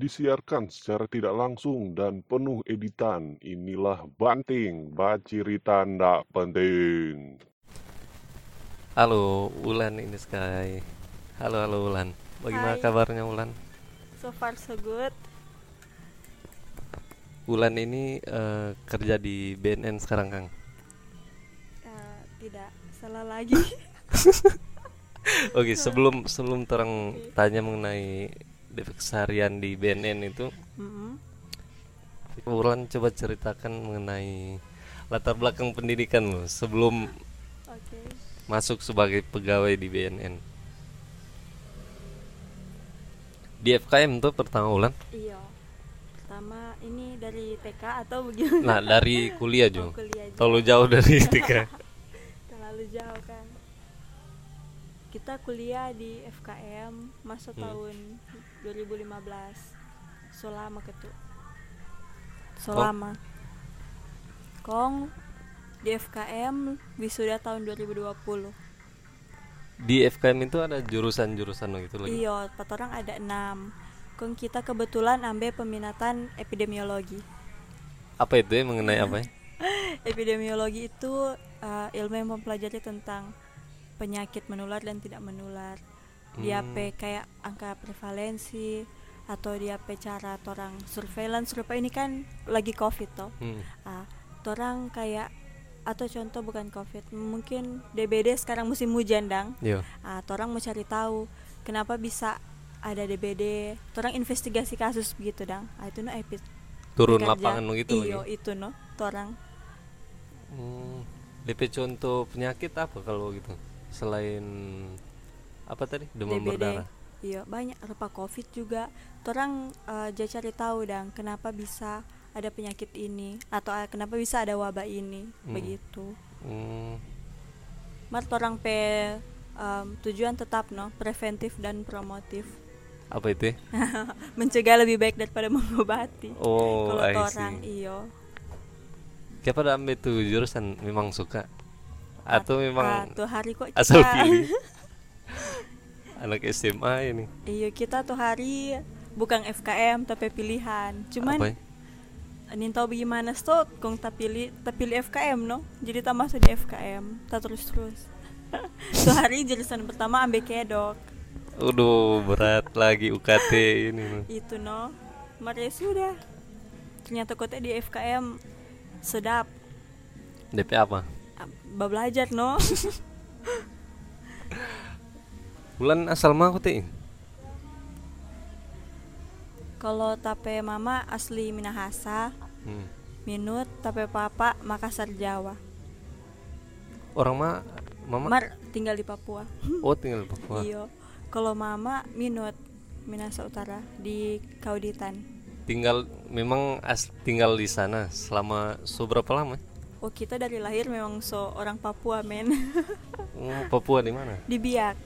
Disiarkan secara tidak langsung dan penuh editan. Inilah Banting, bacirita ndak penting. Halo, Ulan ini Sky. Halo, halo Ulan. Bagaimana Hai. kabarnya Ulan? So far so good. Ulan ini eh, kerja di BNN sekarang, Kang. Eh, tidak salah lagi. Oke, sebelum sebelum terang tanya mengenai DP keseharian di BNN itu. Ulan coba ceritakan mengenai latar belakang pendidikan lo sebelum Oke. masuk sebagai pegawai di BNN. Di FKM tuh pertama Ulan. Iya. Pertama ini dari TK atau bagaimana? Nah, dari kuliah Oh, Jo. kuliah aja. Terlalu jauh dari TK. Kita kuliah di FKM masuk Hmm. tahun 2015. Selama ketu. Selama. Kong di FKM wisuda tahun 2020. Di FKM itu ada jurusan-jurusan gitu lagi. Iya, empat orang ada enam. Kong kita kebetulan ambil peminatan epidemiologi. Apa itu ya mengenai apa ya? Epidemiologi itu uh, ilmu yang mempelajari tentang penyakit menular dan tidak menular. Dia Hmm. pe kayak angka prevalensi atau dia pe cara orang surveillance rupa ini kan lagi covid toh. Hmm. Ah, orang kayak atau contoh bukan covid, mungkin DBD sekarang musim hujan dang. Yo. Ah, orang mau cari tahu kenapa bisa ada DBD. Orang investigasi kasus begitu dang. Ah, itu no epi Turun bekerja. lapangan begitu Iyo, lagi. itu no. Orang Hmm. DP contoh penyakit apa kalau gitu? Selain apa tadi? Demam DBD. berdarah. Iya, banyak rupa covid juga. Orang eh, dia cari tahu dang kenapa bisa ada penyakit ini atau eh, kenapa bisa ada wabah ini Hmm. begitu. Hmm. Mar orang pe em, tujuan tetap no preventif dan promotif Apa itu? ya? mencegah lebih baik daripada mengobati Oh, kalau orang iyo Siapa dah ambil tuh jurusan memang suka atau memang tuh hari kok asal kita pilih? Anak SMA ini. iya kita tuh hari bukan FKM tapi pilihan cuman ya? Nin tahu bagaimana stok kong tak pilih tak pilih FKM no jadi tak masuk di FKM tak terus terus tuh hari jurusan pertama ambil kedok Udah berat lagi UKT ini. mah. itu no Mari sudah ternyata kota di FKM sedap DP apa? Belajar no Bulan asal mah aku teh. kalau tape mama asli Minahasa Hmm. minut tape papa Makassar Jawa Orang mah mama Mar tinggal di Papua oh tinggal di Papua. Iya. Kalau mama minut Minahasa Utara di Kauditan. Tinggal memang as tinggal di sana selama seberapa lama? Oh kita dari lahir memang so orang Papua men Oh, Papua di mana? di Biak.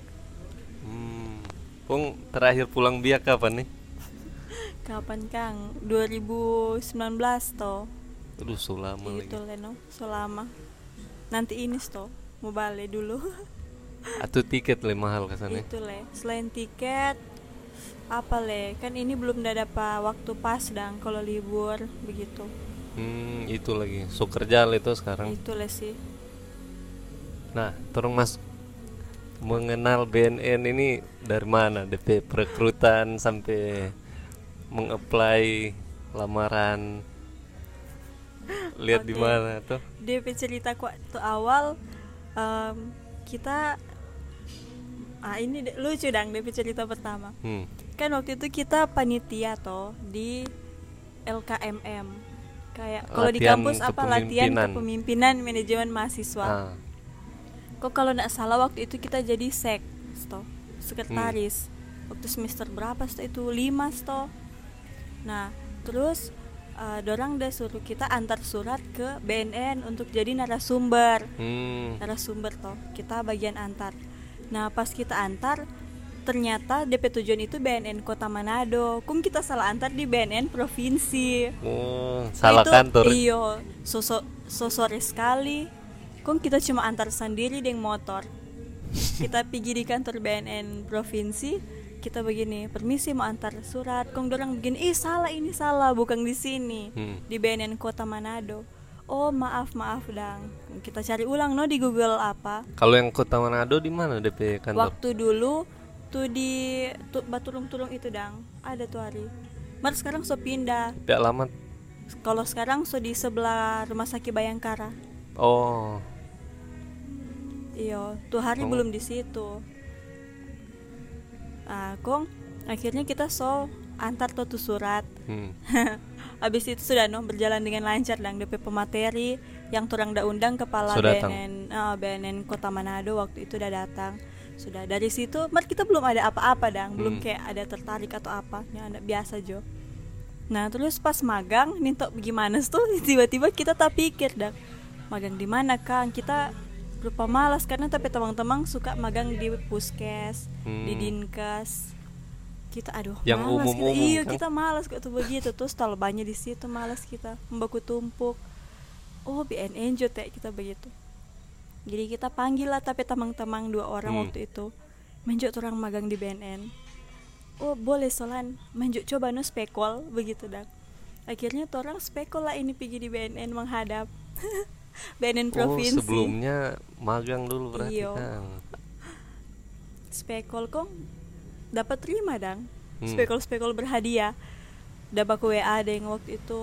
Hmm. Pung terakhir pulang biak kapan nih? Kapan Kang? 2019 toh. Aduh, so lama lagi. Itu leno selama. Nanti ini toh mau balik dulu. Atau tiket le mahal ke sana. Itu le. Selain tiket apa le? Kan ini belum ada apa waktu pas dang kalau libur begitu. Hmm, itu lagi. So kerja itu sekarang. Itu le sih. Nah, tolong Mas mengenal BNN ini dari mana? DP perekrutan sampai mengapply lamaran. Lihat di Oke. mana tuh? DP cerita waktu awal em, kita ah ini lucu dang DP cerita pertama Hmm. kan waktu itu kita panitia toh di LKMM kayak kalau di kampus apa latihan kepemimpinan. manajemen mahasiswa. Ah, kok kalau nggak salah waktu itu kita jadi sek toh sekretaris. Hmm. waktu semester berapa toh itu? Lima toh nah terus eh, dorang udah suruh kita antar surat ke BNN untuk jadi narasumber. Hmm. narasumber toh kita bagian antar. Nah pas kita antar ternyata DP tujuan itu BNN Kota Manado. Kung kita salah antar di BNN provinsi. Oh, salah itu, kantor. iyo sosok sosore sekali. Kung kita cuma antar sendiri dengan motor. Kita pergi di kantor BNN provinsi kita begini permisi mau antar surat. Kong dorang begini ih salah ini salah bukan di sini. Hmm. di BNN Kota Manado. Oh maaf maaf dang. Kita cari ulang no di Google apa. Kalau yang kota Manado di mana DP kantor? waktu dulu tuh di tuh Baturung-turung itu dang ada tuh hari Mar sekarang so pindah DP alamat. kalau sekarang so di sebelah rumah sakit Bayangkara Oh, Iya, tuh hari Oh. belum di situ. Ah, kong akhirnya kita so antar tuh tuh surat. hmm. Habis itu sudah no berjalan dengan lancar dan DP pemateri yang turang da undang kepala datang. BNN ah, BNN Kota Manado waktu itu udah datang. Sudah dari situ, mar kita belum ada apa-apa dang, belum Hmm. kayak ada tertarik atau apa, ya ada biasa jo. Nah terus pas magang, minta gimana tuh tiba-tiba kita tak pikir dang, magang di mana kang? Kita lupa malas karena tapi teman-teman suka magang di puskes, di Hmm. dinkes. Kita aduh Yang malas kita. umum-umum, Iya kan? kita malas kok tuh begitu terus kalau banyak di situ malas kita membaku tumpuk. Oh BNN jo teh kita begitu. Jadi kita panggil lah tapi tamang-tamang dua orang Hmm. waktu itu menjuk orang magang di BNN. Oh boleh solan menjuk coba no spekol begitu dak. Akhirnya tuh orang spekol lah ini pergi di BNN menghadap BNN Oh, provinsi. sebelumnya magang dulu berarti Iya. Kang. spekol kong dapat terima dang Hmm. spekol spekol berhadiah dapat WA ada yang waktu itu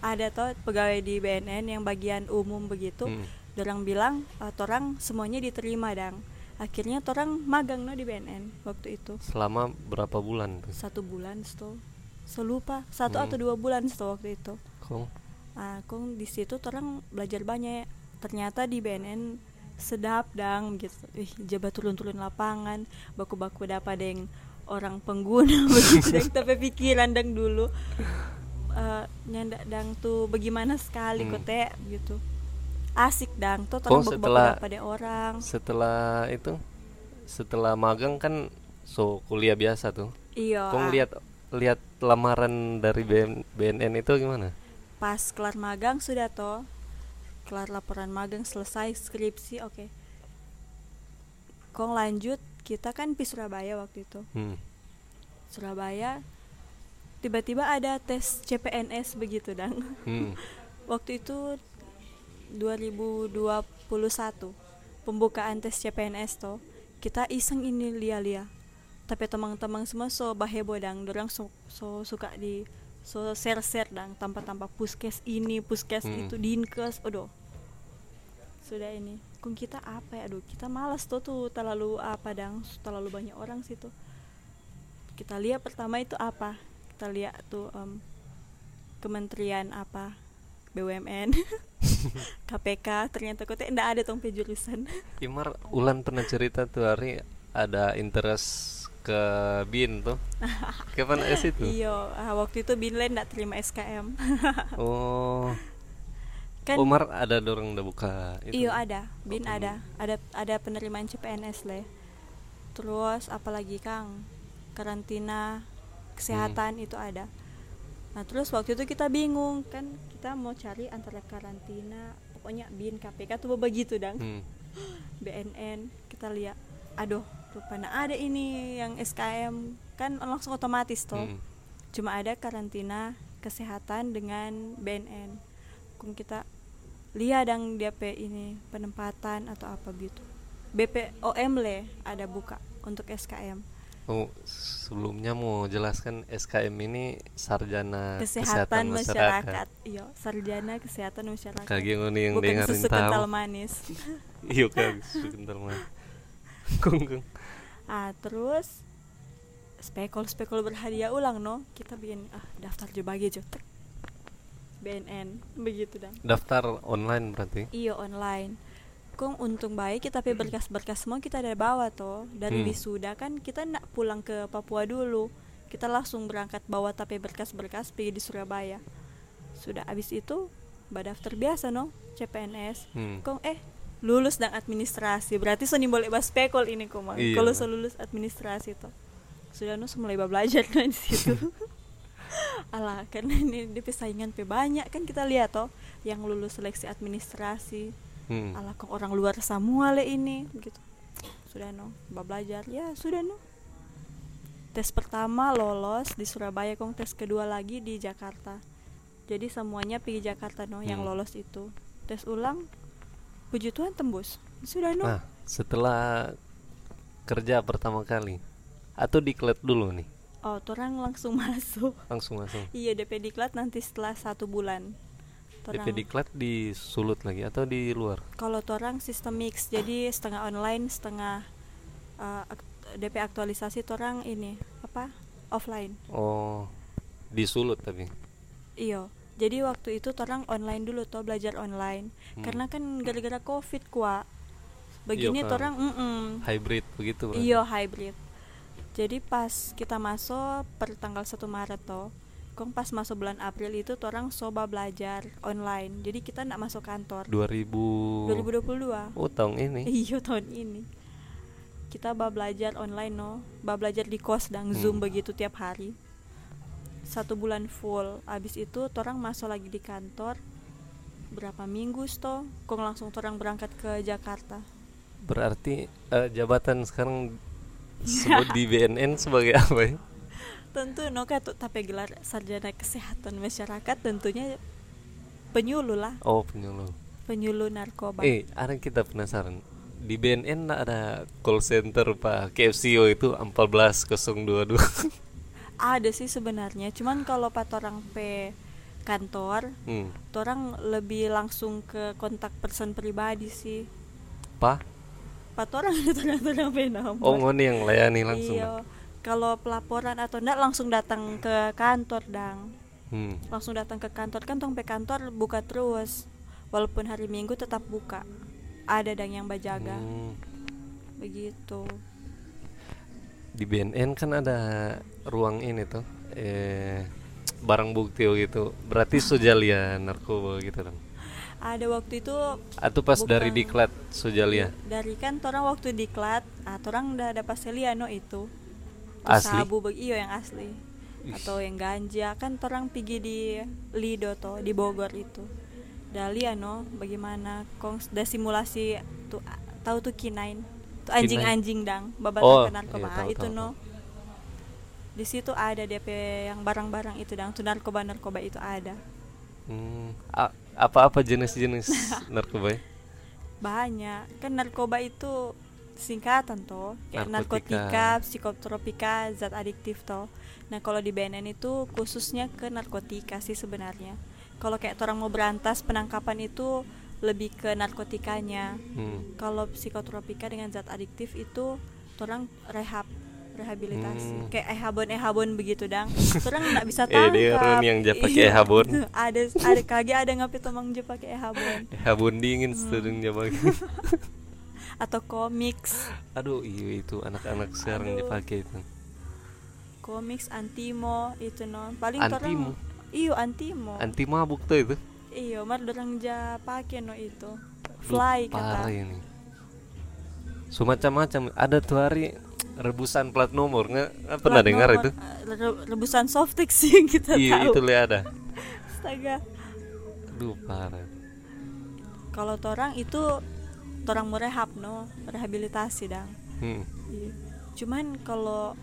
ada toh pegawai di BNN yang bagian umum begitu Hmm. Orang bilang "Ah, torang semuanya diterima dang. Akhirnya torang magang no di BNN waktu itu. Selama berapa bulan tuh? satu bulan sto. Selupa satu Hmm. atau dua bulan sto waktu itu. Kong? ah kong di situ torang belajar banyak. Ternyata di BNN sedap dang gitu. Ih jabat turun-turun lapangan baku-baku dapat deng orang pengguna begitu dang tapi pikiran dang dulu. Eh, nyandak dang tuh bagaimana sekali Hmm. kok teh gitu asik dang tuh Oh, setelah- deh orang Setelah itu setelah magang kan so kuliah biasa tuh. iya ah, lihat lihat lamaran dari BN BNN itu gimana? pas kelar magang sudah toh kelar laporan magang selesai skripsi oke kong lanjut kita kan di Surabaya waktu itu Hmm. Surabaya tiba-tiba ada tes CPNS begitu dang Hmm. waktu itu 2021 pembukaan tes CPNS toh kita iseng ini lia-lia. Tapi teman-teman semua so bahebo dang dorang so, so suka di so share-share dang tanpa-tanpa puskes ini puskes Hmm. itu dinkes aduh. Sudah ini kung kita apa ya aduh kita malas tuh tuh terlalu apa dang terlalu banyak orang situ. Kita lihat pertama itu apa? Kita lihat tuh em, kementerian apa? BUMN KPK ternyata kok tidak ada tong jurusan. Imar Ulan pernah cerita tuh hari ada interest ke BIN tuh. Kapan es itu? iyo ah, waktu itu Binland tidak terima SKM Oh, kan Umar ada dorong udah buka itu. iyo ada. Bin Oh, ada. Ada ada penerimaan CPNS le. Terus apalagi Kang? Karantina kesehatan Hmm. itu ada nah terus waktu itu kita bingung kan kita mau cari antara karantina pokoknya bin KPK tuh begitu dang. Hmm. BNN kita lihat aduh rupanya ada ini yang SKM kan langsung otomatis toh. Hmm. cuma ada karantina kesehatan dengan BNN kung kita lihat dang dia pe ini penempatan atau apa gitu? BPOM le ada buka untuk SKM Oh, sebelumnya mau jelaskan SKM ini sarjana kesehatan, masyarakat. iya sarjana kesehatan masyarakat Kagi yang bukan dengerin susu kental manis Iya kag susu kental mah. Kung kung. ah terus spekul spekul berhadiah ulang no kita bikin ah daftar jo bagi jo. BNN begitu dong Daftar online berarti. iyo online kong untung baik kita pe berkas-berkas semua kita ada bawa toh. Dari Hmm. wisuda kan kita nak pulang ke Papua dulu. Kita langsung berangkat bawa tape berkas-berkas pergi di Surabaya. Sudah habis itu daftar biasa no CPNS Hmm. kong eh lulus dan administrasi. Berarti so boleh bas pekol ini kok. Iya. kalau so lulus administrasi toh. Sudah no so mulai belajar no di situ. Alah karena ini di persaingan pe banyak. Kan kita lihat toh yang lulus seleksi administrasi Hmm. alah kok orang luar semua le ini gitu. Sudah no bah belajar. Ya sudah no tes pertama lolos di Surabaya kong. Tes kedua lagi di Jakarta. Jadi semuanya pergi Jakarta no yang Hmm. lolos itu. Tes ulang puji Tuhan tembus. Sudah no Nah, setelah kerja pertama kali atau diklat dulu nih, oh orang langsung masuk. Langsung langsung. iya DP diklat nanti setelah satu bulan Torang- DP diklat di Sulut lagi atau di luar? kalau orang sistem mix jadi setengah online setengah uh, ak- DP aktualisasi orang ini apa offline Oh, di Sulut tapi. iyo jadi waktu itu orang online dulu tuh belajar online Hmm. karena kan gara-gara covid kuat begini Iya, kan. orang mm-mm. Hybrid begitu. kan? iyo hybrid jadi pas kita masuk per tanggal 1 Maret toh kong pas masuk bulan April itu orang coba belajar online. Jadi kita nggak masuk kantor. 2000 2022 Oh, tahun ini. Iya tahun ini. Kita bah belajar online no. Bah belajar di kos dan zoom Hmm. begitu tiap hari. Satu bulan full. Abis itu orang masuk lagi di kantor. Berapa minggu toh kong langsung orang berangkat ke Jakarta. Berarti eh, jabatan sekarang sebut di BNN sebagai apa ya? Tentu no kayak tuh tapi gelar sarjana kesehatan masyarakat tentunya penyuluh lah Oh, penyuluh. penyuluh narkoba Eh, ada kita penasaran. Di BNN ada call center Pak KFCO itu 14022. ada sih sebenarnya cuman kalau pat orang pe kantor hmm. orang lebih langsung ke kontak person pribadi sih Pak? pat orang itu orang pe nomor Oh, ngoni yang layani langsung. iya kalau pelaporan atau enggak langsung datang ke kantor dang Hmm. langsung datang ke kantor kan tong pe kantor buka terus walaupun hari minggu tetap buka ada dang yang bajaga Hmm. begitu Di BNN kan ada ruang ini tuh. Eh barang bukti gitu. Berarti sujalia narkoba gitu dong. ada waktu itu Atau pas dari diklat sujalia. dari kan orang waktu diklat ah orang udah ada paseliano itu Asli? sabu iyo yang asli. Atau yang ganja. Kan orang pergi di Lido toh di Bogor itu. Dali ano bagaimana? Kong da simulasi tuh tahu tuh kinain? Tuh anjing-anjing dang babat Oh, narkoba. iya, tahu, itu tahu, no. di situ ada DP yang barang-barang itu dang tuh narkoba narkoba itu ada. Hmm. Apa-apa jenis-jenis narkoba ya? banyak. Kan narkoba itu singkatan toh kayak Narkotika. narkotika, psikotropika, zat adiktif toh. Nah kalau di BNN itu khususnya ke narkotika sih sebenarnya. Kalau kayak orang mau berantas penangkapan itu lebih ke narkotikanya. Hmm. Kalau psikotropika dengan zat adiktif itu orang rehab rehabilitasi Hmm. kayak ehabon ehabon begitu dang orang nggak bisa Eh, dia tangkap orang yang ja pakai Iya. ehabon. ada ada kagak ada ngapi tomang je pakai ehabon Habun dingin Hmm. sedang jamak. Atau komiks Aduh, iya itu anak-anak sekarang dipakai itu. komiks antimo itu no paling Antimo? torang iyo antimo Anti mabuk tuh itu. iyo mar dorang ja pake no itu fly parah kata ini. Semacam-macam. Ada tuh hari rebusan plat nomor nggak pernah dengar nomor, itu? eh, re- rebusan softix sih yang kita Iya tahu itu lihat ada. astaga Aduh parah. kalau torang itu torang mau rehab no rehabilitasi dang Hmm. Iya. cuman kalau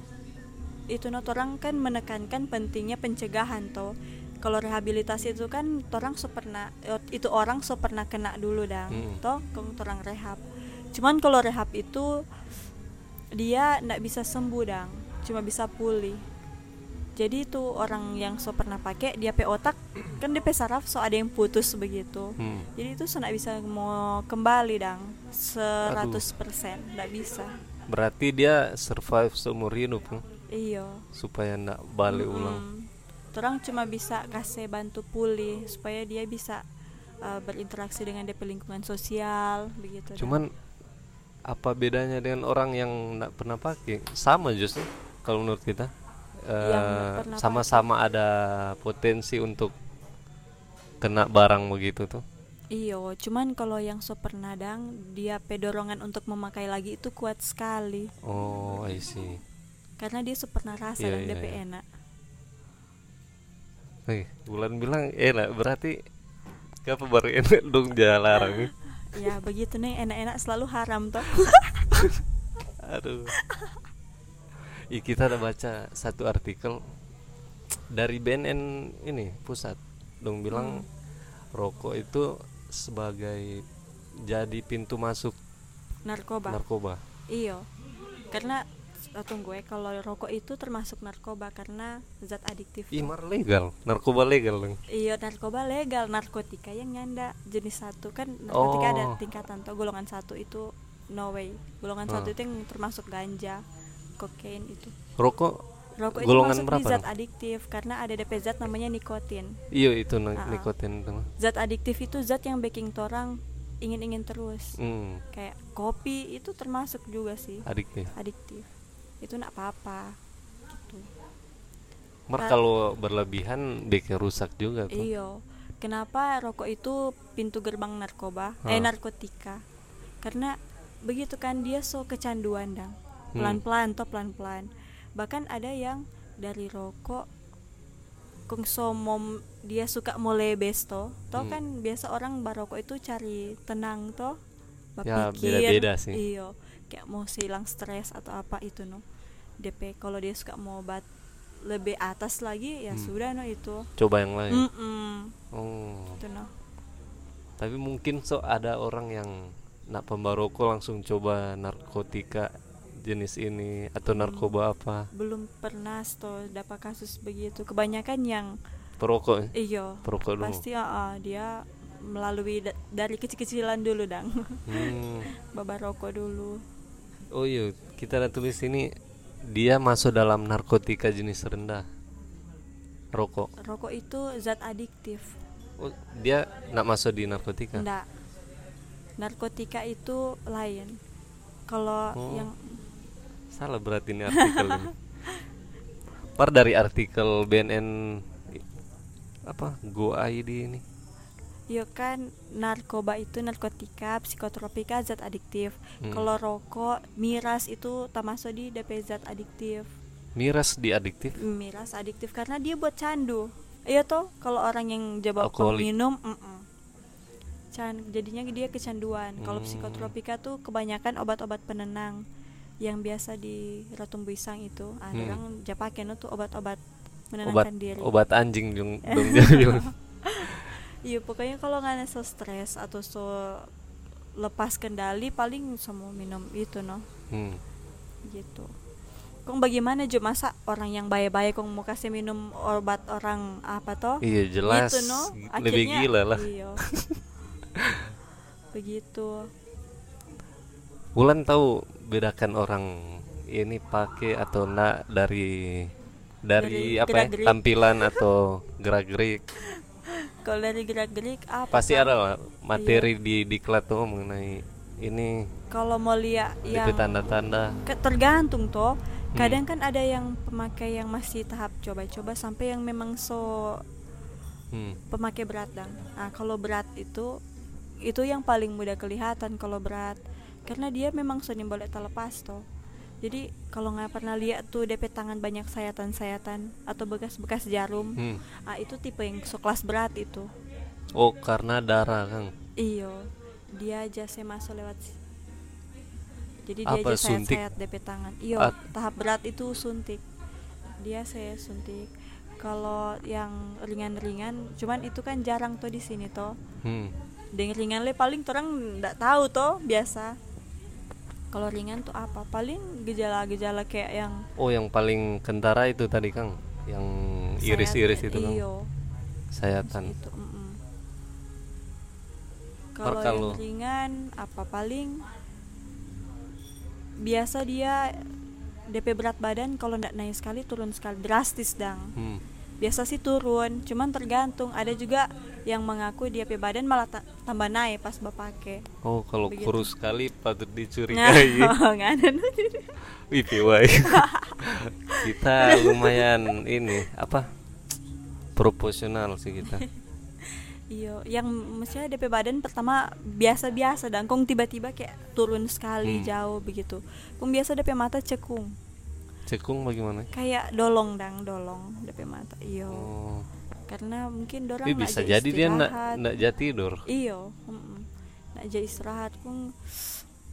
itu no torang kan menekankan pentingnya pencegahan toh kalau rehabilitasi itu kan torang so pernah eh, itu orang so pernah kena dulu dang Mm. toh kong torang rehab cuman kalau rehab itu dia ndak bisa sembuh dang cuma bisa pulih jadi itu orang yang so pernah pakai dia pe otak kan dia pe saraf so ada yang putus begitu Hmm. jadi itu so bisa mau kembali dang 100% ndak bisa Berarti dia survive seumur hidup kan? iyo supaya ndak balik ulang. Mm. Orang cuma bisa kasih bantu pulih supaya dia bisa uh, berinteraksi dengan DP lingkungan sosial begitu. dah. Cuman apa bedanya dengan orang yang nggak pernah pakai? Sama justru kalau menurut kita eh, sama-sama ada potensi untuk kena barang begitu tuh. iyo cuman kalau yang super nadang dia pedorongan untuk memakai lagi itu kuat sekali Oh, I see. karena dia super rasa Iya, dan iya, DP iya. enak Eh, bulan bilang enak berarti kenapa baru enak dong dia larang? ya begitu nih enak-enak selalu haram toh Aduh. Ih, kita ada baca satu artikel dari BNN ini pusat dong bilang rokok itu sebagai jadi pintu masuk narkoba narkoba. iyo karena eh, tunggu ya kalau rokok itu termasuk narkoba karena zat adiktif Ih, toh. mar legal, narkoba legal dong. Iya narkoba legal, narkotika yang nyanda jenis satu kan narkotika ada Oh. tingkatan tuh golongan satu itu no way, golongan Ah. satu itu yang termasuk ganja, kokain itu. Rokok Rokok itu Golongan masuk di berapa zat dong? adiktif karena ada DP zat namanya nikotin. iya itu Ah, ah. nikotin tuh. Zat adiktif itu zat yang baking torang ingin-ingin terus. Hmm, Kayak kopi itu termasuk juga sih adiktif. adiktif. Itu nak apa-apa. Gitu. Mar Nah. kalau berlebihan bikin rusak juga tuh. Iyo. Kenapa rokok itu pintu gerbang narkoba? Eh Hah. narkotika. Karena begitu kan dia so kecanduan dang. Hmm. Pelan-pelan toh pelan-pelan. Bahkan ada yang dari rokok kung so mom dia suka mulai besto toh Hmm. kan biasa orang barokok itu cari tenang toh Ya, Bapikir, beda-beda sih. iyo kayak mau hilang stres atau apa itu no DP kalau dia suka mau obat lebih atas lagi ya Hmm. sudah no itu Coba yang lain. Mm-mm, Oh. itu no Tapi mungkin so ada orang yang nak pembaroko langsung coba narkotika jenis ini atau Hmm. narkoba apa? belum pernah sto dapat kasus begitu. Kebanyakan yang perokok ya? iyo perokok dulu. Pasti ah, ah, dia melalui da- dari kecil-kecilan dulu dang. Hmm. baba rokok dulu. Oh iya kita ada tulis ini dia masuk dalam narkotika jenis rendah. Rokok. Rokok itu zat adiktif. Oh, dia nak masuk di narkotika? Enggak narkotika itu lain. Kalau Oh. yang salah berarti ini artikel ini par dari artikel BNN apa Go ID ini Iya kan narkoba itu narkotika, psikotropika zat adiktif. Hmm. Kalau rokok, miras itu termasuk di DP zat adiktif. miras di adiktif Miras adiktif karena dia buat candu. Iya toh, kalau orang yang jawab Alkoholik. minum. Can, jadinya dia kecanduan. Kalau Hmm. psikotropika tuh kebanyakan obat-obat penenang yang biasa di Ratu Buisang itu. Ah, Hmm. orang japaken tuh obat-obat obat menenangkan diri. obat anjing dong dong Iya pokoknya kalau nggak so stres atau so lepas kendali paling semua minum itu no hmm. gitu. Kong bagaimana Jo masa orang yang baik-baik kong mau kasih minum obat orang apa toh? iya jelas Gitu, no? lebih Akhirnya- gila lah Iya. Begitu. Wulan tahu bedakan orang ini pakai atau enggak dari dari, Dari apa ya tampilan atau gerak-gerik Kalau dari gerak-gerik apa? pasti ada lah materi Iya. di diklat tuh mengenai ini Kalau mau lihat yang tanda-tanda tergantung toh. Hmm. Kadang kan ada yang pemakai yang masih tahap coba-coba sampai yang memang so hmm. pemakai berat dang. Nah, kalau berat itu itu yang paling mudah kelihatan kalau berat karena dia memang sering boleh terlepas toh. Jadi kalau nggak pernah lihat tuh DP tangan banyak sayatan-sayatan atau bekas-bekas jarum, Hmm. ah itu tipe yang so kelas berat itu. oh karena darah kang Iyo, dia aja saya masuk lewat jadi dia Apa, aja suntik? sayat-sayat DP tangan. Iyo, At- tahap berat itu suntik. Dia saya suntik. Kalau yang ringan-ringan, cuman itu kan jarang tuh di sini toh. hmm. Dengan ringan le paling orang nggak tahu toh biasa. Kalau ringan tuh apa? Paling gejala-gejala kayak yang oh yang paling kentara itu tadi kang yang iris-iris itu kan sayatan itu. Mar Kalau kalau- yang ringan apa paling biasa dia DP berat badan kalau ndak naik sekali turun sekali drastis dang. hmm. Biasa sih turun, cuman tergantung. Ada juga yang mengaku dia pe badan malah ta- tambah naik pas bapake Oh, kalau Begitu. kurus sekali patut nah dicurigai. nggak ada Wih, piwai. kita lumayan ini apa? Proporsional sih kita. Iya, yang mestinya DP badan pertama biasa-biasa dan kong tiba-tiba kayak turun sekali Hmm. jauh begitu. Kong biasa DP mata cekung, Cekung bagaimana? kayak dolong dang dolong DP mata. Iyo, Oh, karena mungkin dorang nak bisa jadi dia istirahat. ndak jadi tidur. Iyo, mm-mm. nak je istirahat kong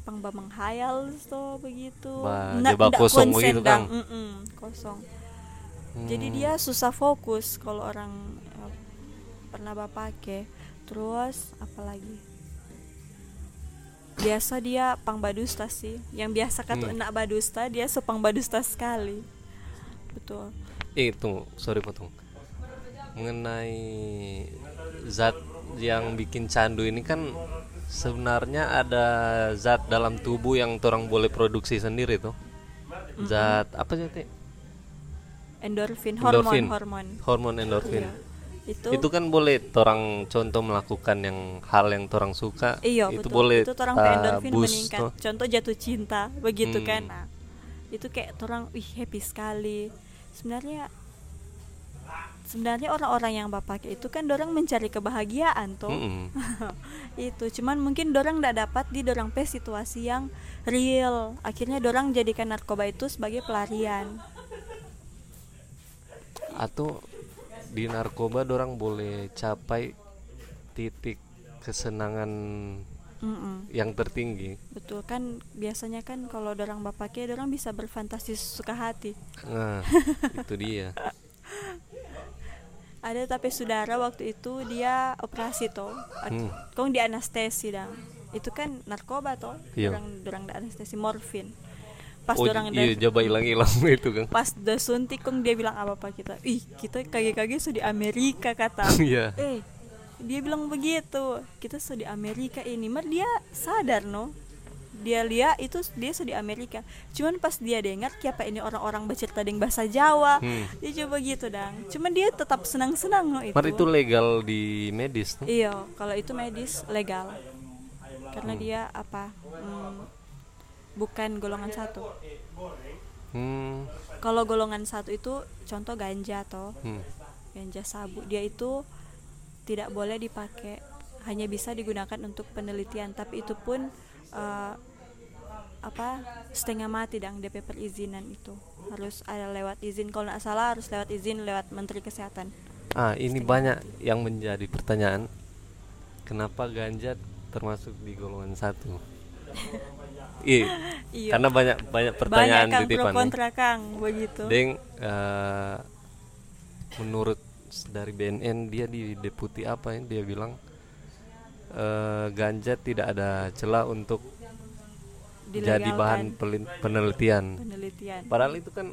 pang menghayal so begitu. Bah, ndak kosong begitu, dang, Kang. mm-mm, kosong. Jadi Hmm. dia susah fokus kalau orang eh, pernah bapak pakai. Terus apalagi? Biasa dia pang badusta sih. Yang biasa kata Hmm. enak badusta, dia sepang badusta sekali. Betul. Eh, tunggu, sorry potong. Mengenai zat yang bikin candu ini kan sebenarnya ada zat dalam tubuh yang orang boleh produksi sendiri tuh. Zat apa sih? Endorfin, Endorfin. hormon, hormon. Hormon endorfin. Iya. Itu, Itu kan boleh orang contoh melakukan yang hal yang orang suka. iya itu betul. boleh itu orang uh, endorfin boost meningkat. tuh. Contoh jatuh cinta, begitu Hmm. kan. Nah, itu kayak orang wih happy sekali. Sebenarnya sebenarnya orang-orang yang bapak itu kan dorang mencari kebahagiaan tuh. Mm-mm. itu cuman mungkin dorang tidak dapat di dorang pe situasi yang real akhirnya dorang jadikan narkoba itu sebagai pelarian Atau di narkoba orang boleh capai titik kesenangan Mm-mm. yang tertinggi. betul kan biasanya kan kalau dorang bapaknya dorang bisa berfantasi suka hati Nah, itu dia. Ada tapi saudara waktu itu dia operasi toh Hmm. kong di anestesi dang itu kan narkoba toh Iya. dorang di anestesi morfin pas oh, dorang iya, da- coba hilang-hilang itu kan. pas udah suntik kong dia bilang apa apa kita ih kita kage-kage sudah di Amerika kata Iya. eh dia bilang begitu kita sudah di Amerika ini mar dia sadar no dia lihat itu dia sudah di Amerika. Cuman pas dia dengar siapa ini orang-orang bercerita dengan bahasa Jawa. Hmm. dia coba gitu dang. Cuman dia tetap senang-senang no itu Mar itu. legal di medis tuh. iya kalau itu medis legal. Karena dia apa hmm, bukan golongan satu. Hmm. kalau golongan satu itu contoh ganja toh. Hmm. ganja sabu. Dia itu tidak boleh dipakai. Hanya bisa digunakan untuk penelitian. Tapi itu pun eh, apa setengah mati dang DP perizinan itu harus ada lewat izin kalau nggak salah harus lewat izin lewat Menteri Kesehatan Ah, ini banyak yang menjadi pertanyaan. Kenapa ganja termasuk di golongan satu? Iya, iya karena banyak banyak pertanyaan banyak kang titipan. nih. kontra kang begitu Deng, eh, menurut dari BNN dia di deputi apa ya? Dia bilang eh, ganja tidak ada celah untuk jadi bahan penelitian. penelitian Padahal itu kan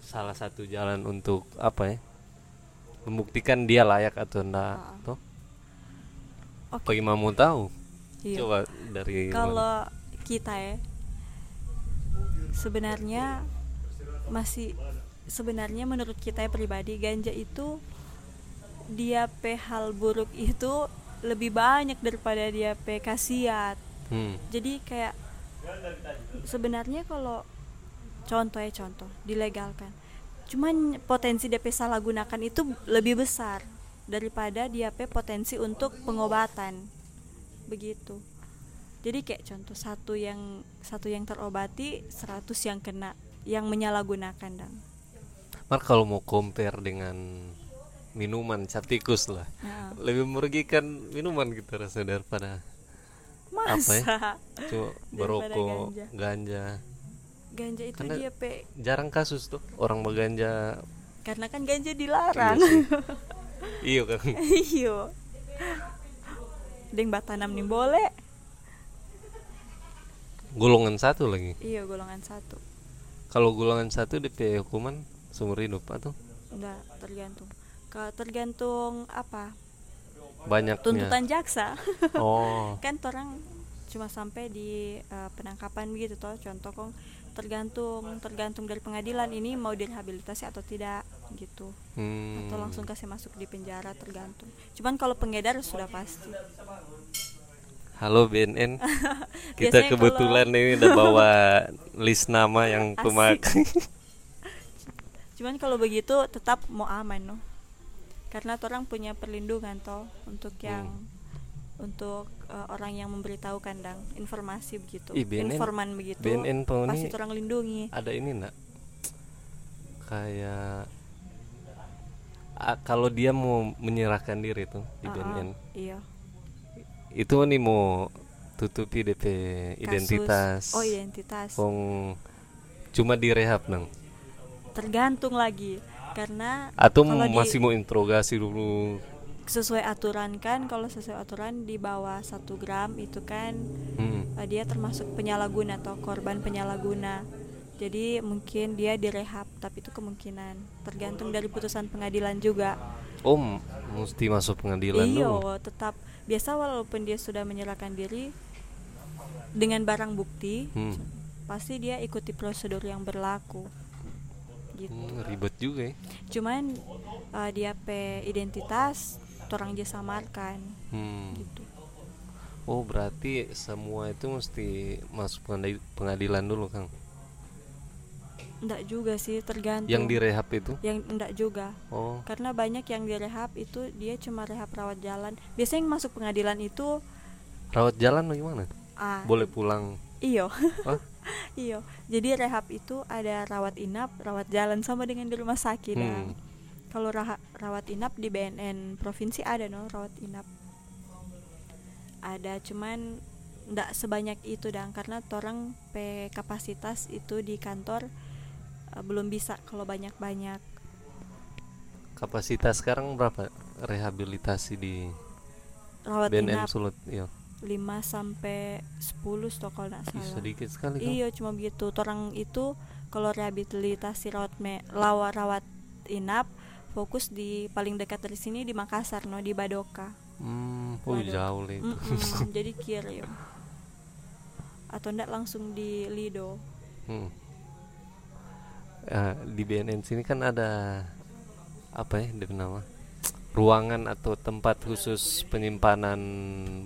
salah satu jalan untuk apa ya? Membuktikan dia layak atau enggak, Ah. toh? Oke. Bagaimana mau tahu? Iya. Coba dari kalau kita ya sebenarnya masih sebenarnya menurut kita ya pribadi ganja itu dia pe hal buruk itu lebih banyak daripada dia pe khasiat Hmm. jadi kayak sebenarnya kalau contoh ya contoh dilegalkan. Cuman potensi DP salah gunakan itu lebih besar daripada pe potensi untuk pengobatan. Begitu. Jadi kayak contoh satu yang satu yang terobati 100 yang kena yang menyalahgunakan dang. Mar kalau mau compare dengan minuman cap tikus lah, Nah, lebih merugikan minuman gitu rasa daripada Apa ya? masa Daripada berokok, ganja. ganja. ganja itu Karena- dia pe Jarang kasus tuh orang berganja. karena kan ganja dilarang Iya kan. iyo deng batanam nih boleh Golongan satu lagi. iya golongan satu Kalau golongan satu DP hukuman seumur hidup atau enggak tergantung kalau tergantung apa banyaknya. tuntutan jaksa Oh. kan orang cuma sampai di eh, penangkapan gitu toh contoh kong tergantung tergantung dari pengadilan ini mau direhabilitasi atau tidak gitu Hmm. atau langsung kasih masuk di penjara tergantung cuman kalau pengedar sudah pasti Halo BNN. Kita kebetulan ini udah bawa list nama yang pemakai. cuman kalau begitu tetap mau aman noh karena orang punya perlindungan toh untuk yang untuk eh, orang yang memberitahu kandang informasi begitu Ih, BNN informan begitu. BNN pasti orang lindungi. ada ini nak. Kayak Ah, kalau dia mau menyerahkan diri tuh di Ah, ah, BNN iya. Itu nih mau tutupi DP Kasus- identitas oh identitas. Wong cuma direhab nang tergantung lagi karena atau di- masih mau interogasi dulu? Sesuai aturan kan kalau sesuai aturan di bawah satu gram itu kan hmm. eh, dia termasuk penyalahguna atau korban penyalahguna. Jadi mungkin dia direhab tapi itu kemungkinan. Tergantung dari putusan pengadilan juga. Om mesti masuk pengadilan iyo dulu. tetap. Biasa walaupun dia sudah menyerahkan diri dengan barang bukti hmm. pasti dia ikuti prosedur yang berlaku gitu. Hmm, ribet juga ya. Cuman eh, dia pe identitas orang dia samarkan hmm. gitu. Oh berarti semua itu mesti masuk pengadi- pengadilan dulu kang? Enggak juga sih tergantung. Yang direhab itu? Yang enggak juga. Oh. Karena banyak yang direhab itu dia cuma rehab rawat jalan. Biasanya yang masuk pengadilan itu rawat jalan bagaimana? Ah. Boleh pulang? Iyo. Hah? Iyo jadi rehab itu ada rawat inap rawat jalan sama dengan di rumah sakit. Hmm. Dang. kalau rawat inap di BNN provinsi ada no rawat inap. Ada cuman ndak sebanyak itu dang karena orang pe kapasitas itu di kantor eh, belum bisa kalau banyak-banyak. Kapasitas sekarang berapa? Rehabilitasi di rawat BNN inap. Sulut iya 5 sampai 10 stok kalau nggak Ih, salah sedikit sekali kan Iya cuma begitu. Orang itu kalau rehabilitasi rawat me, lawa rawat inap fokus di paling dekat dari sini di Makassar no di Badoka. hmm, oh Waduh. jauh itu Mm-mm, jadi kirim. Atau enggak langsung di Lido. Hmm. Eh, di BNN sini kan ada apa ya dia nama ruangan atau tempat khusus penyimpanan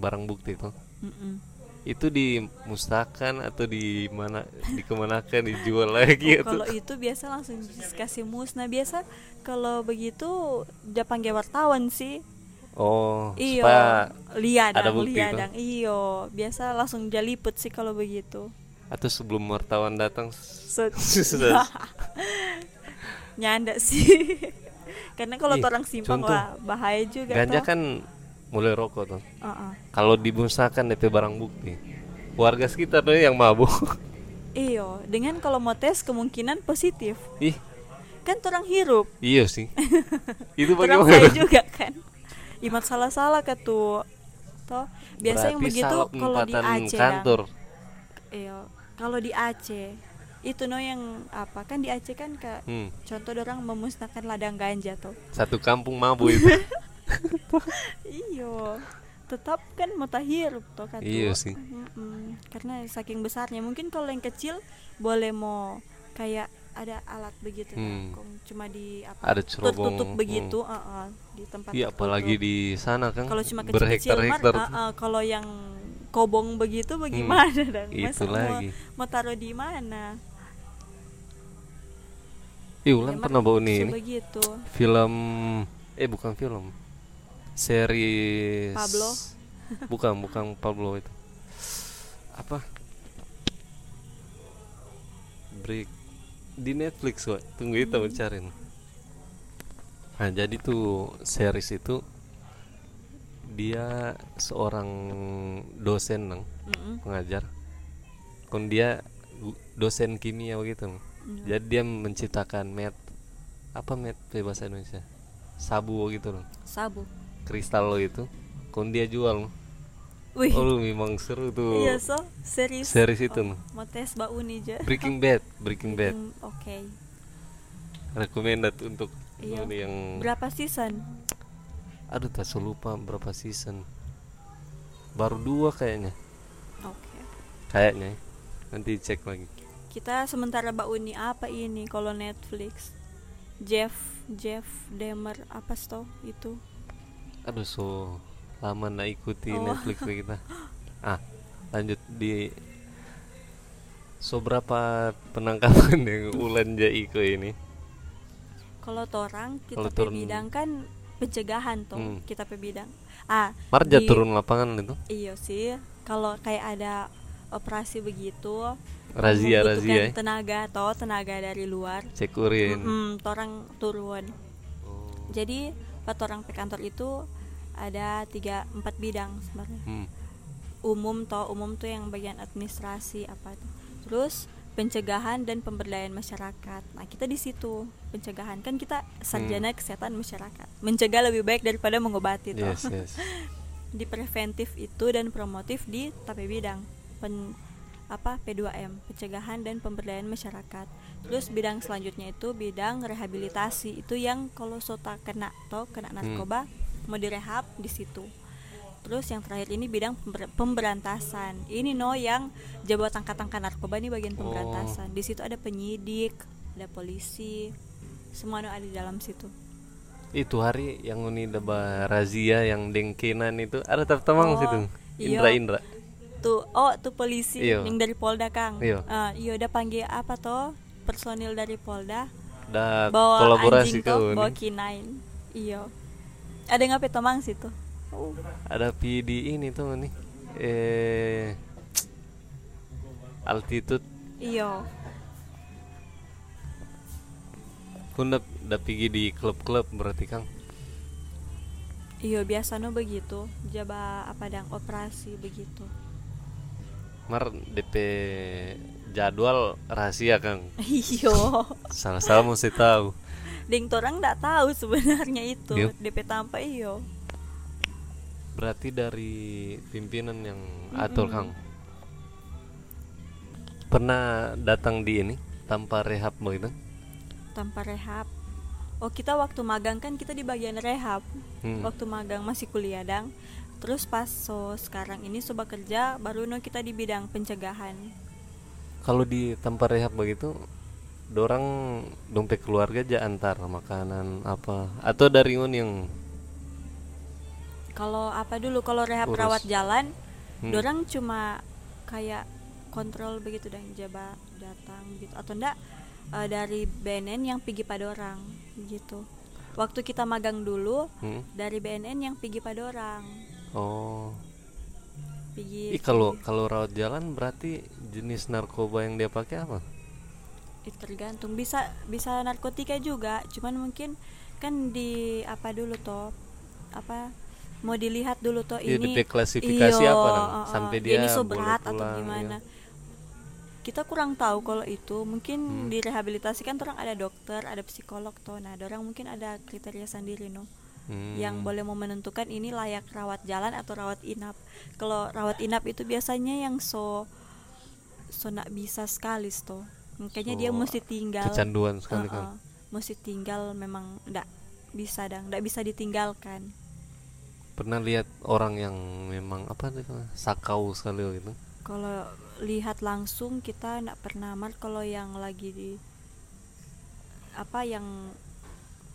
barang bukti itu? Mm-mm. itu dimusnahkan atau di mana dikemanakan dijual lagi Oh, kalau itu biasa langsung dikasih musnah. Biasa kalau begitu dia panggil wartawan sih. Oh iyo liadang ada bukti itu. liadang. Iyo biasa langsung jaliput sih kalau begitu. Atau sebelum wartawan datang sudah. Nyanda sih karena kalau orang simpang contoh. wah bahaya juga ganja toh. kan mulai rokok tuh Uh-uh. kalau dimusnahkan DP barang bukti. Warga sekitar tuh yang mabuk. Iyo dengan kalau mau tes kemungkinan positif. Ih. Kan orang hirup. Iya sih. Itu orang bagaimana? saya juga kan. Imat salah-salah ke tuh toh? Biasa yang Berarti begitu salah kalau di Aceh kantor. Iyo kalau di Aceh itu no yang apa? Kan di Aceh kan ke Hmm, contoh orang memusnahkan ladang ganja tuh. Satu kampung mabuk itu. Iyo. Tetap kan mutahirup toh kan Iya tuh. sih. Mm-mm. karena saking besarnya. Mungkin kalau yang kecil boleh mau kayak ada alat begitu Hmm. kan, cuma di apa Ada cerobong, tertutup begitu uh-uh, di tempat iya apalagi di sana kan kalau cuma kecil-kecil mar, berhektar-hektar uh-uh, kalau yang kobong begitu bagaimana dan? Hmm. itu mau, lagi. mau taruh di mana Ih, Ulan Emang pernah bawa nih ini. begitu. Film eh bukan film. Series Pablo? bukan bukan Pablo itu. Apa? Break. Di Netflix Wak. tunggu kita Hmm. cari nah jadi tuh series itu dia seorang dosen nang Mm-mm. pengajar. Kon dia dosen kimia begitu Nang. Mm. jadi dia menciptakan met apa met bahasa Indonesia? Sabu gitu loh. Sabu. Kristal lo itu kon dia jual. Wih. Oh lu memang seru tuh. Iya so series series itu Oh, mau tes bau nih aja Breaking Bad Breaking Bad. Hmm, oke. Recommended untuk Iya. yang berapa season? Aduh tak lupa berapa season. Baru dua kayaknya. Oke. Kayaknya. Ya. nanti cek lagi kita sementara Mbak Uni apa ini kalau Netflix? Jeff Jeff Demer apa sto itu? Aduh so lama nak ikuti Oh. Netflix kita. Ah lanjut di so berapa penangkapan yang Ulan Jaiko ini? Kalau torang kita pe turun- bidang kan pencegahan toh Hmm. kita pe bidang. Ah Marja di- turun lapangan itu? Iya sih kalau kayak ada operasi begitu. Razia razia ya tenaga toh tenaga dari luar. Cek urin Mm-mm, torang turun. Oh. jadi pas orang pe kantor itu ada tiga empat bidang sebenarnya. Hmm. umum toh umum tuh yang bagian administrasi apa tuh. Terus pencegahan dan pemberdayaan masyarakat. Nah kita di situ. Pencegahan. Kan kita sarjana Hmm. kesehatan masyarakat. Mencegah lebih baik daripada mengobati toh. Yes yes. Di preventif itu dan promotif di tapi bidang pen apa P2M pencegahan dan pemberdayaan masyarakat. Terus bidang selanjutnya itu bidang rehabilitasi itu yang kalau sota kena atau kena narkoba mau direhab di situ. Terus yang terakhir ini bidang pember- pemberantasan. Ini no yang jabat angkat-angkat narkoba ini bagian Oh. pemberantasan. Di situ ada penyidik ada polisi semua no ada di dalam situ. Itu hari yang uni daba razia yang dengkenan itu ada tertemang Oh, situ. Indra Indra tuh oh tuh polisi Iya. yang dari Polda Kang. Iya. Ah, iya udah panggil apa toh? Personil dari Polda. Da bawa kolaborasi anjing toh bawa kinain. Iya. Ada ngapain tomang situ? Oh, ada pi di ini tuh nih eh altitude. Iya. Pun udah pergi di klub-klub berarti kang. Iya biasa no begitu. Jaba apa dang operasi begitu mar DP jadwal rahasia kang. Iya salah-salah mesti tahu. Ding torang nggak tahu sebenarnya itu. Iya. DP tanpa iyo. Berarti dari pimpinan yang atur kang. Pernah datang di ini tanpa rehab begitu? Tanpa rehab. Oh kita waktu magang kan kita di bagian rehab. Hmm. waktu magang masih kuliah dang terus pas so sekarang ini coba kerja baru no kita di bidang pencegahan kalau di tempat rehab begitu dorang dompet keluarga aja antar makanan apa atau dari un yang kalau apa dulu kalau rehab Urus. rawat jalan Hmm. dorang cuma kayak kontrol begitu dan jaba datang gitu atau enggak eh, dari BNN yang pergi pada orang gitu waktu kita magang dulu hmm? dari BNN yang pergi pada orang oh. Pergi Ih kalau kalau rawat jalan berarti jenis narkoba yang dia pakai apa? itu tergantung. Bisa bisa narkotika juga. Cuman mungkin kan di apa dulu toh? Apa? Mau dilihat dulu toh Iya, ini klasifikasi iyo, apa, Nang? uh, uh, Sampai dia ini berat atau gimana? iya. kita kurang tahu kalau itu. Mungkin Hmm. di rehabilitasi kan orang ada dokter ada psikolog toh. Nah orang mungkin ada kriteria sendiri no Hmm. yang boleh mau menentukan ini layak rawat jalan atau rawat inap kalau rawat inap itu biasanya yang so so nak bisa sekali toh makanya dia So, mesti tinggal kecanduan sekali Uh-uh. kan. mesti tinggal memang ndak bisa dang ndak bisa ditinggalkan Pernah lihat orang yang memang apa tuh sakau sekali gitu. kalau lihat langsung kita ndak pernah mar kalau yang lagi di apa yang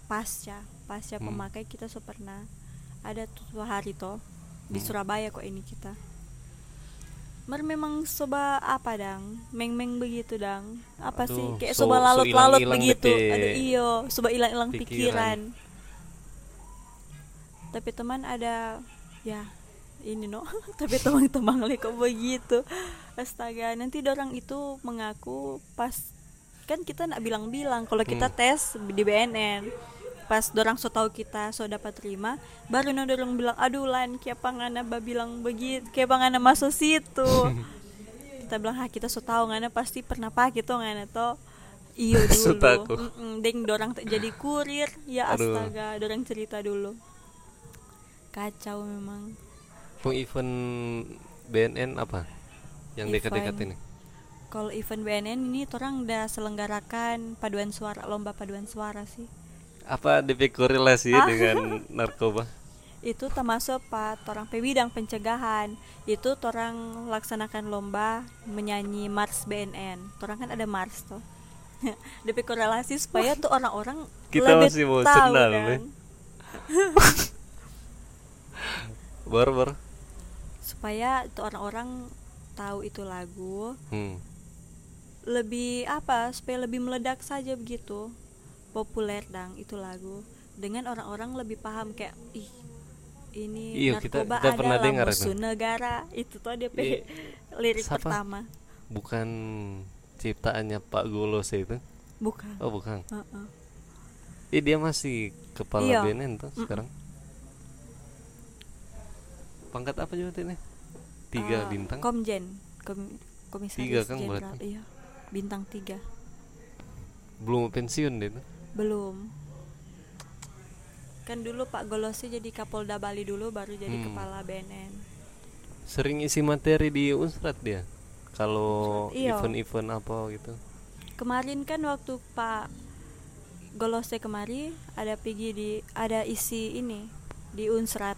pasca pasca Hmm. pemakai kita so pernah. Ada tuh hari toh di Hmm. Surabaya kok ini kita. Mer memang soba apa dang? Meng-meng begitu dang. Apa Aduh, sih kayak so- soba so lalut-lalut ilang-ilang begitu. bete. Ada iyo soba hilang-hilang pikiran. pikiran. Tapi teman ada ya ini no. Tapi teman-teman li kok begitu. Astaga nanti dorang itu mengaku pas kan kita nak bilang-bilang kalau kita Hmm. tes di BNN pas dorang so tahu kita so dapat terima baru no dorang bilang aduh lan kayak ngana ba bilang begitu kayak ngana masuk situ kita bilang ha kita so tahu ngana pasti pernah pakai tuh ngana to iyo dulu tahu. Mm-mm, deng dorang jadi kurir ya Aduh. astaga dorang cerita dulu kacau memang Mau event BNN apa? Yang dekat-dekat ini. kalau event BNN ini orang udah selenggarakan paduan suara lomba paduan suara sih Apa DP korelasi Ah. dengan narkoba? itu termasuk pak orang pewidang pencegahan itu orang laksanakan lomba menyanyi Mars BNN orang kan ada Mars tuh DP korelasi supaya tuh orang-orang Kita lebih masih mau tahu senal, kan. Be. baru baru supaya itu orang-orang tahu itu lagu hmm. lebih apa supaya lebih meledak saja begitu populer dang itu lagu. Dengan orang-orang lebih paham kayak ih ini Iya, kita- kita pernah dengar musuh itu. negara. Itu tuh dia Iya. lirik Siapa? pertama. Bukan ciptaannya Pak Golos itu? Bukan. Oh bukan. Heeh. Ih, dia masih kepala Iya. BNN tuh sekarang. Pangkat apa juga ini tiga Eh, bintang? Komjen. Kom- komisaris Tiga kan berarti? iya. Bintang tiga. Belum pensiun dia tuh belum kan dulu Pak Golosi jadi Kapolda Bali dulu baru jadi Hmm. kepala BNN sering isi materi di Unsrat dia kalau Iya. event-event apa gitu kemarin kan waktu Pak Golose kemari ada pergi di ada isi ini di Unsrat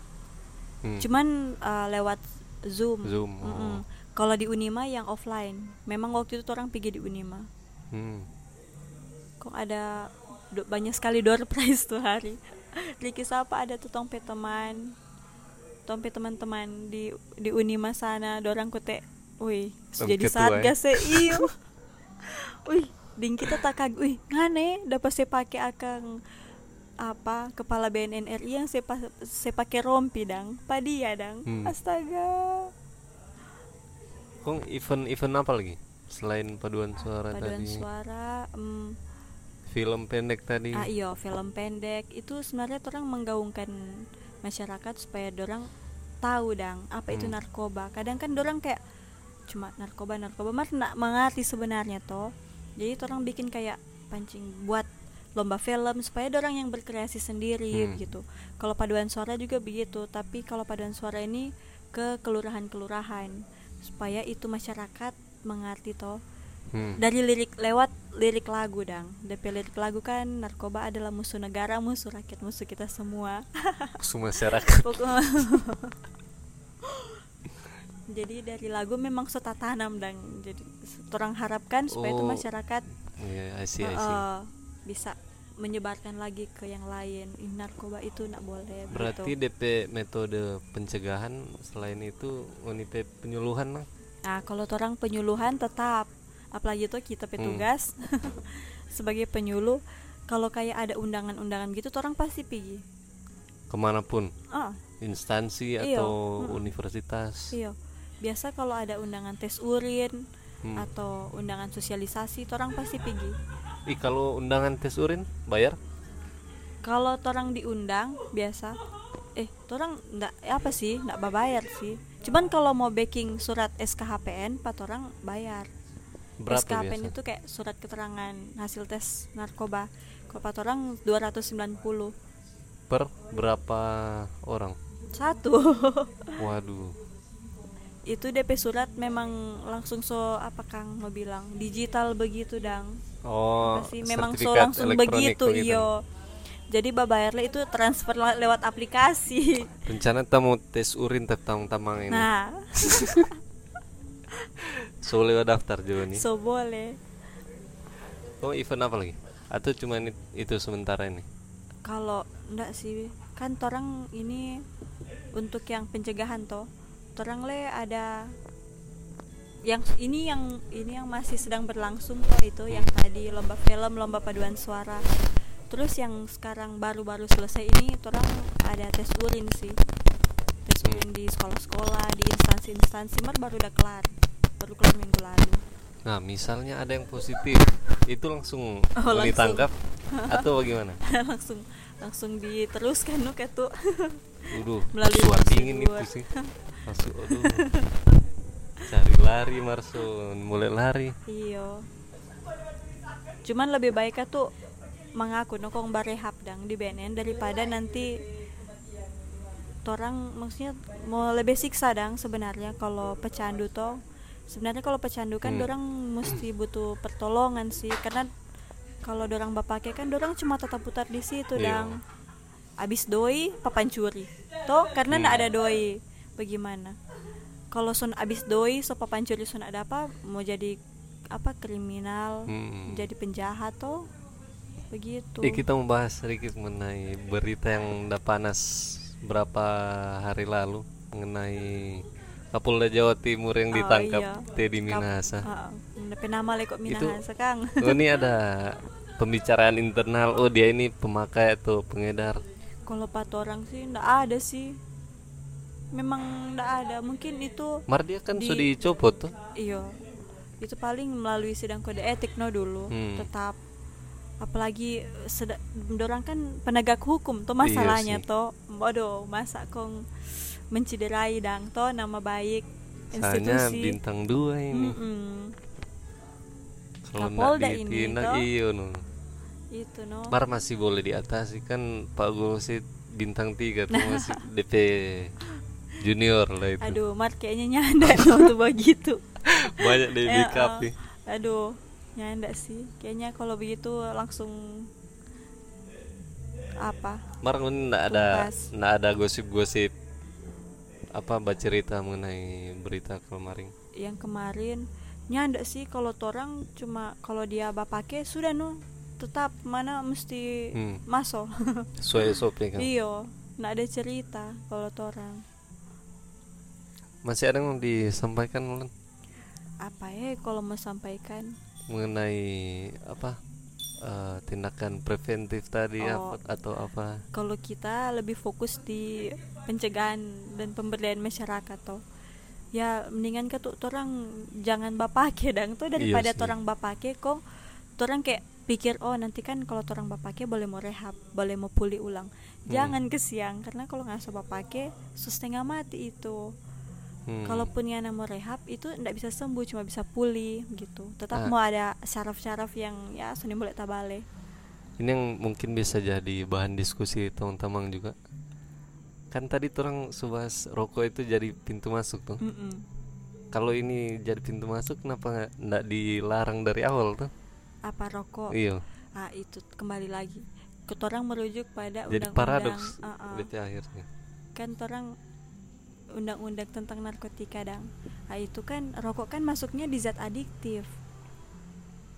Hmm. cuman uh, lewat Zoom Zoom, oh. Mm-mm. kalau di Unima yang offline memang waktu itu orang pergi di Unima hmm. kok ada banyak sekali door prize tuh hari. Riki Sapa ada tuh tompe teman tompe teman-teman di di Unima sana dorang kute wih jadi satgas ya iyo wih ding kita tak kag wih ngane dapat saya pakai akang apa kepala BNN RI yang saya saya pakai rompi dang. Padia dang. Hmm. astaga. Kok event-event apa lagi? Selain paduan suara paduan tadi? suara em, film pendek tadi Ah iya, film pendek itu sebenarnya orang menggaungkan masyarakat supaya dorang tahu dang apa itu Hmm. narkoba. Kadang kan dorang kayak cuma narkoba narkoba mar nak mengerti sebenarnya toh. Jadi orang bikin kayak pancing buat lomba film supaya dorang yang berkreasi sendiri Hmm. gitu. Kalau paduan suara juga begitu, tapi kalau paduan suara ini ke kelurahan-kelurahan supaya itu masyarakat mengerti toh Hmm. dari lirik lewat lirik lagu dang DP lirik lagu kan narkoba adalah musuh negara musuh rakyat musuh kita semua semua masyarakat jadi dari lagu memang serta tanam dang jadi orang harapkan supaya itu Oh. masyarakat Iya, I see, I see. bisa menyebarkan lagi ke yang lain Ih, narkoba itu nak boleh Berarti begitu. DP metode pencegahan selain itu unipe penyuluhan lah. nah kalau orang penyuluhan tetap apalagi tuh kita petugas sebagai penyuluh kalau kayak ada undangan-undangan gitu orang pasti pergi ke mana pun ah instansi Iya, atau mm-mm. universitas. Iya, biasa kalau ada undangan tes urin Hmm. atau undangan sosialisasi, orang pasti pergi. Ih kalau undangan tes urin bayar? Kalau orang diundang biasa, eh, orang ndak apa sih, ndak bayar sih. Cuman kalau mau backing surat SKHPN, pak orang bayar. Berapa SKHPN biasa? itu kayak surat keterangan hasil tes narkoba. Kalau pak orang 290 Per berapa orang? satu. Waduh. itu DP surat memang langsung so apa Kang mau bilang digital begitu dang. Oh, pasti memang so langsung begitu iyo jadi babayarnya itu transfer le- lewat aplikasi Rencana tamu tes urin tetang tamang ini. nah So lewat daftar juga nih. so boleh Oh event apa lagi? Atau cuma itu sementara ini? kalau enggak sih kan orang ini untuk yang pencegahan toh orang le ada yang ini yang ini yang masih sedang berlangsung toh itu yang tadi lomba film lomba paduan suara terus yang sekarang baru-baru selesai ini orang ada tes urin sih tes Hmm. urin di sekolah-sekolah di instansi-instansi mar baru udah kelar Nah, misalnya ada yang positif, itu langsung Oh, ditangkap atau bagaimana? langsung langsung diteruskan nuk itu Waduh, Melalui suara dingin itu sih. Masuk, aduh. Cari lari, Marso, mulai lari. Iyo. Cuman lebih baik tuh mengaku nokong barehap dang di BNN daripada nanti torang maksudnya mau lebih siksa dang sebenarnya kalau pecandu toh sebenarnya kalau pecandu kan Hmm. dorang mesti butuh pertolongan sih karena kalau dorang bapake kan dorang cuma tetap putar di situ Iya. dang abis doi papancuri toh karena Hmm. ada doi bagaimana kalau son abis doi so papancuri son ada apa mau jadi apa kriminal Hmm. jadi penjahat toh begitu Eh, kita membahas sedikit mengenai berita yang udah panas berapa hari lalu mengenai Kapolda Jawa Timur yang Oh, ditangkap iya. Teddy Minahasa. Ah, ah. nama lekok Itu- Minahasa Kang Oh, ini ada pembicaraan internal. Oh, dia ini pemakai atau pengedar. kalau empat orang sih ndak ada sih memang ndak ada mungkin itu Mar dia kan Di- sudah dicopot tuh. Iya, itu paling melalui sidang kode etik no dulu. Hmm. Tetap apalagi seda, dorang kan penegak hukum tuh Iya masalahnya sih. toh. Bodoh, masa kong menciderai dang toh nama baik Soalnya institusi. bintang dua ini. Mm-mm. Kalau Kapolda ini, toh. iyo no. Itu no. Mar masih boleh diatasi kan Pak Gosit bintang tiga tuh masih DP junior lah itu. Aduh, Mar kayaknya nyanda tuh begitu. Banyak di Ya, backup ah. nih. Aduh, nyanda sih. Kayaknya kalau begitu langsung apa? Mar nggak ada nggak ada gosip-gosip apa baca cerita mengenai berita kemarin. yang kemarin nyanda sih kalau torang cuma kalau dia bapake sudah no tetap mana mesti Hmm. masuk Sesuai SOP kan. iyo nggak ada cerita kalau torang Masih ada yang disampaikan Mulan apa ya kalau mau sampaikan mengenai apa eh, tindakan preventif tadi Oh. apa, atau apa? kalau kita lebih fokus di pencegahan dan pemberdayaan masyarakat toh ya mendingan ke tuh torang jangan bapake dang tuh daripada sih. torang bapake kok torang kayak pikir oh nanti kan kalau torang bapake boleh mau rehab boleh mau pulih ulang Hmm. jangan ke siang karena kalau nggak bapake so setengah mati itu Hmm. kalaupun yang mau rehab itu ndak bisa sembuh cuma bisa pulih gitu tetap Ah. mau ada syaraf-syaraf yang ya seni boleh tabale ini yang mungkin bisa jadi bahan diskusi teman-teman juga. Kan tadi orang subas rokok itu jadi pintu masuk tuh. Mm-mm. Kalau ini jadi pintu masuk kenapa nggak- dilarang dari awal tuh? apa rokok Iya. ah itu kembali lagi ketorang merujuk pada Jadi undang-undang paradoks. DP akhirnya. kan torang undang-undang tentang narkotika dang ah itu kan rokok kan masuknya di zat adiktif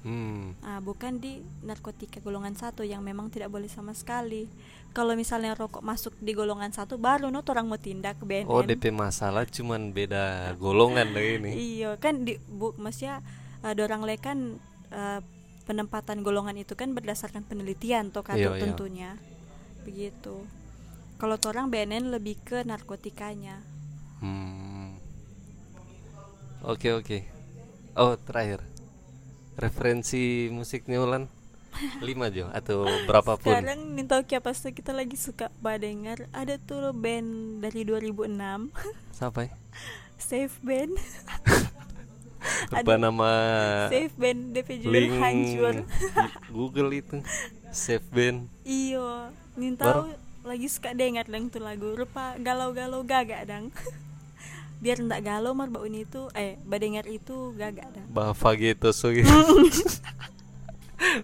Hmm. ah bukan di narkotika golongan satu yang memang tidak boleh sama sekali kalau misalnya rokok masuk di golongan satu baru no torang mau tindak BNN Oh DP masalah cuman beda golongan lah ini. Iya kan di bu maksudnya uh, dorang le kan uh, penempatan golongan itu kan berdasarkan penelitian toh kan tentunya begitu. Kalau torang BNN lebih ke narkotikanya. Hmm. Oke oke. Oh terakhir referensi musiknya Ulan lima jo. Atau berapapun. Sekarang apa sih kita lagi suka badengar. Ada tuh band dari 2006 Siapa ya? Safe Band. Apa nama Safe Band DP judul link hancur. Google itu. Save Band. Iyo. Tahu lagi suka dengar dang tuh lagu. Rupa galau-galau gagak dang biar ndak galau mar bau ini tuh eh badengar itu gagak dang Bafa gitu so gitu.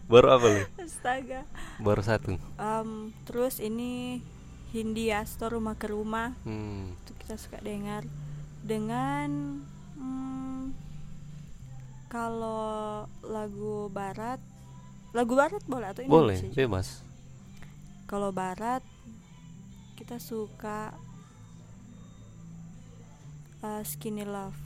Baru apa lu? astaga Baru satu. Em, terus ini Hindia Store rumah ke rumah Hmm. itu kita suka dengar dengan hmm, kalau lagu barat lagu barat boleh atau Boleh, Indonesia bebas. kalau barat kita suka uh, Skinny Love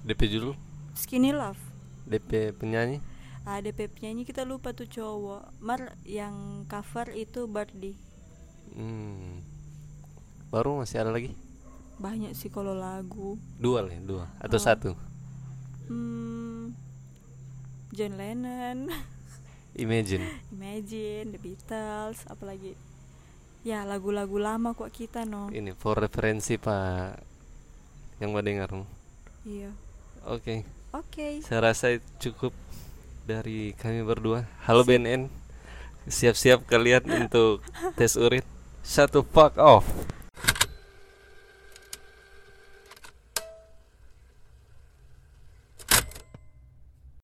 DP judul, Skinny Love DP penyanyi. ada penyanyi kita lupa tuh cowok Mar yang cover itu Birdie Hmm. Baru masih ada lagi? banyak sih kalau lagu Dua lah, dua atau Oh. satu. hmm, John Lennon Imagine. Imagine The Beatles apalagi ya lagu-lagu lama kok kita no Ini for referensi Pak yang mau dengar. iya Oke, oke saya rasa cukup dari kami berdua. Halo BNN, siap-siap kalian untuk tes urin. The fuck off.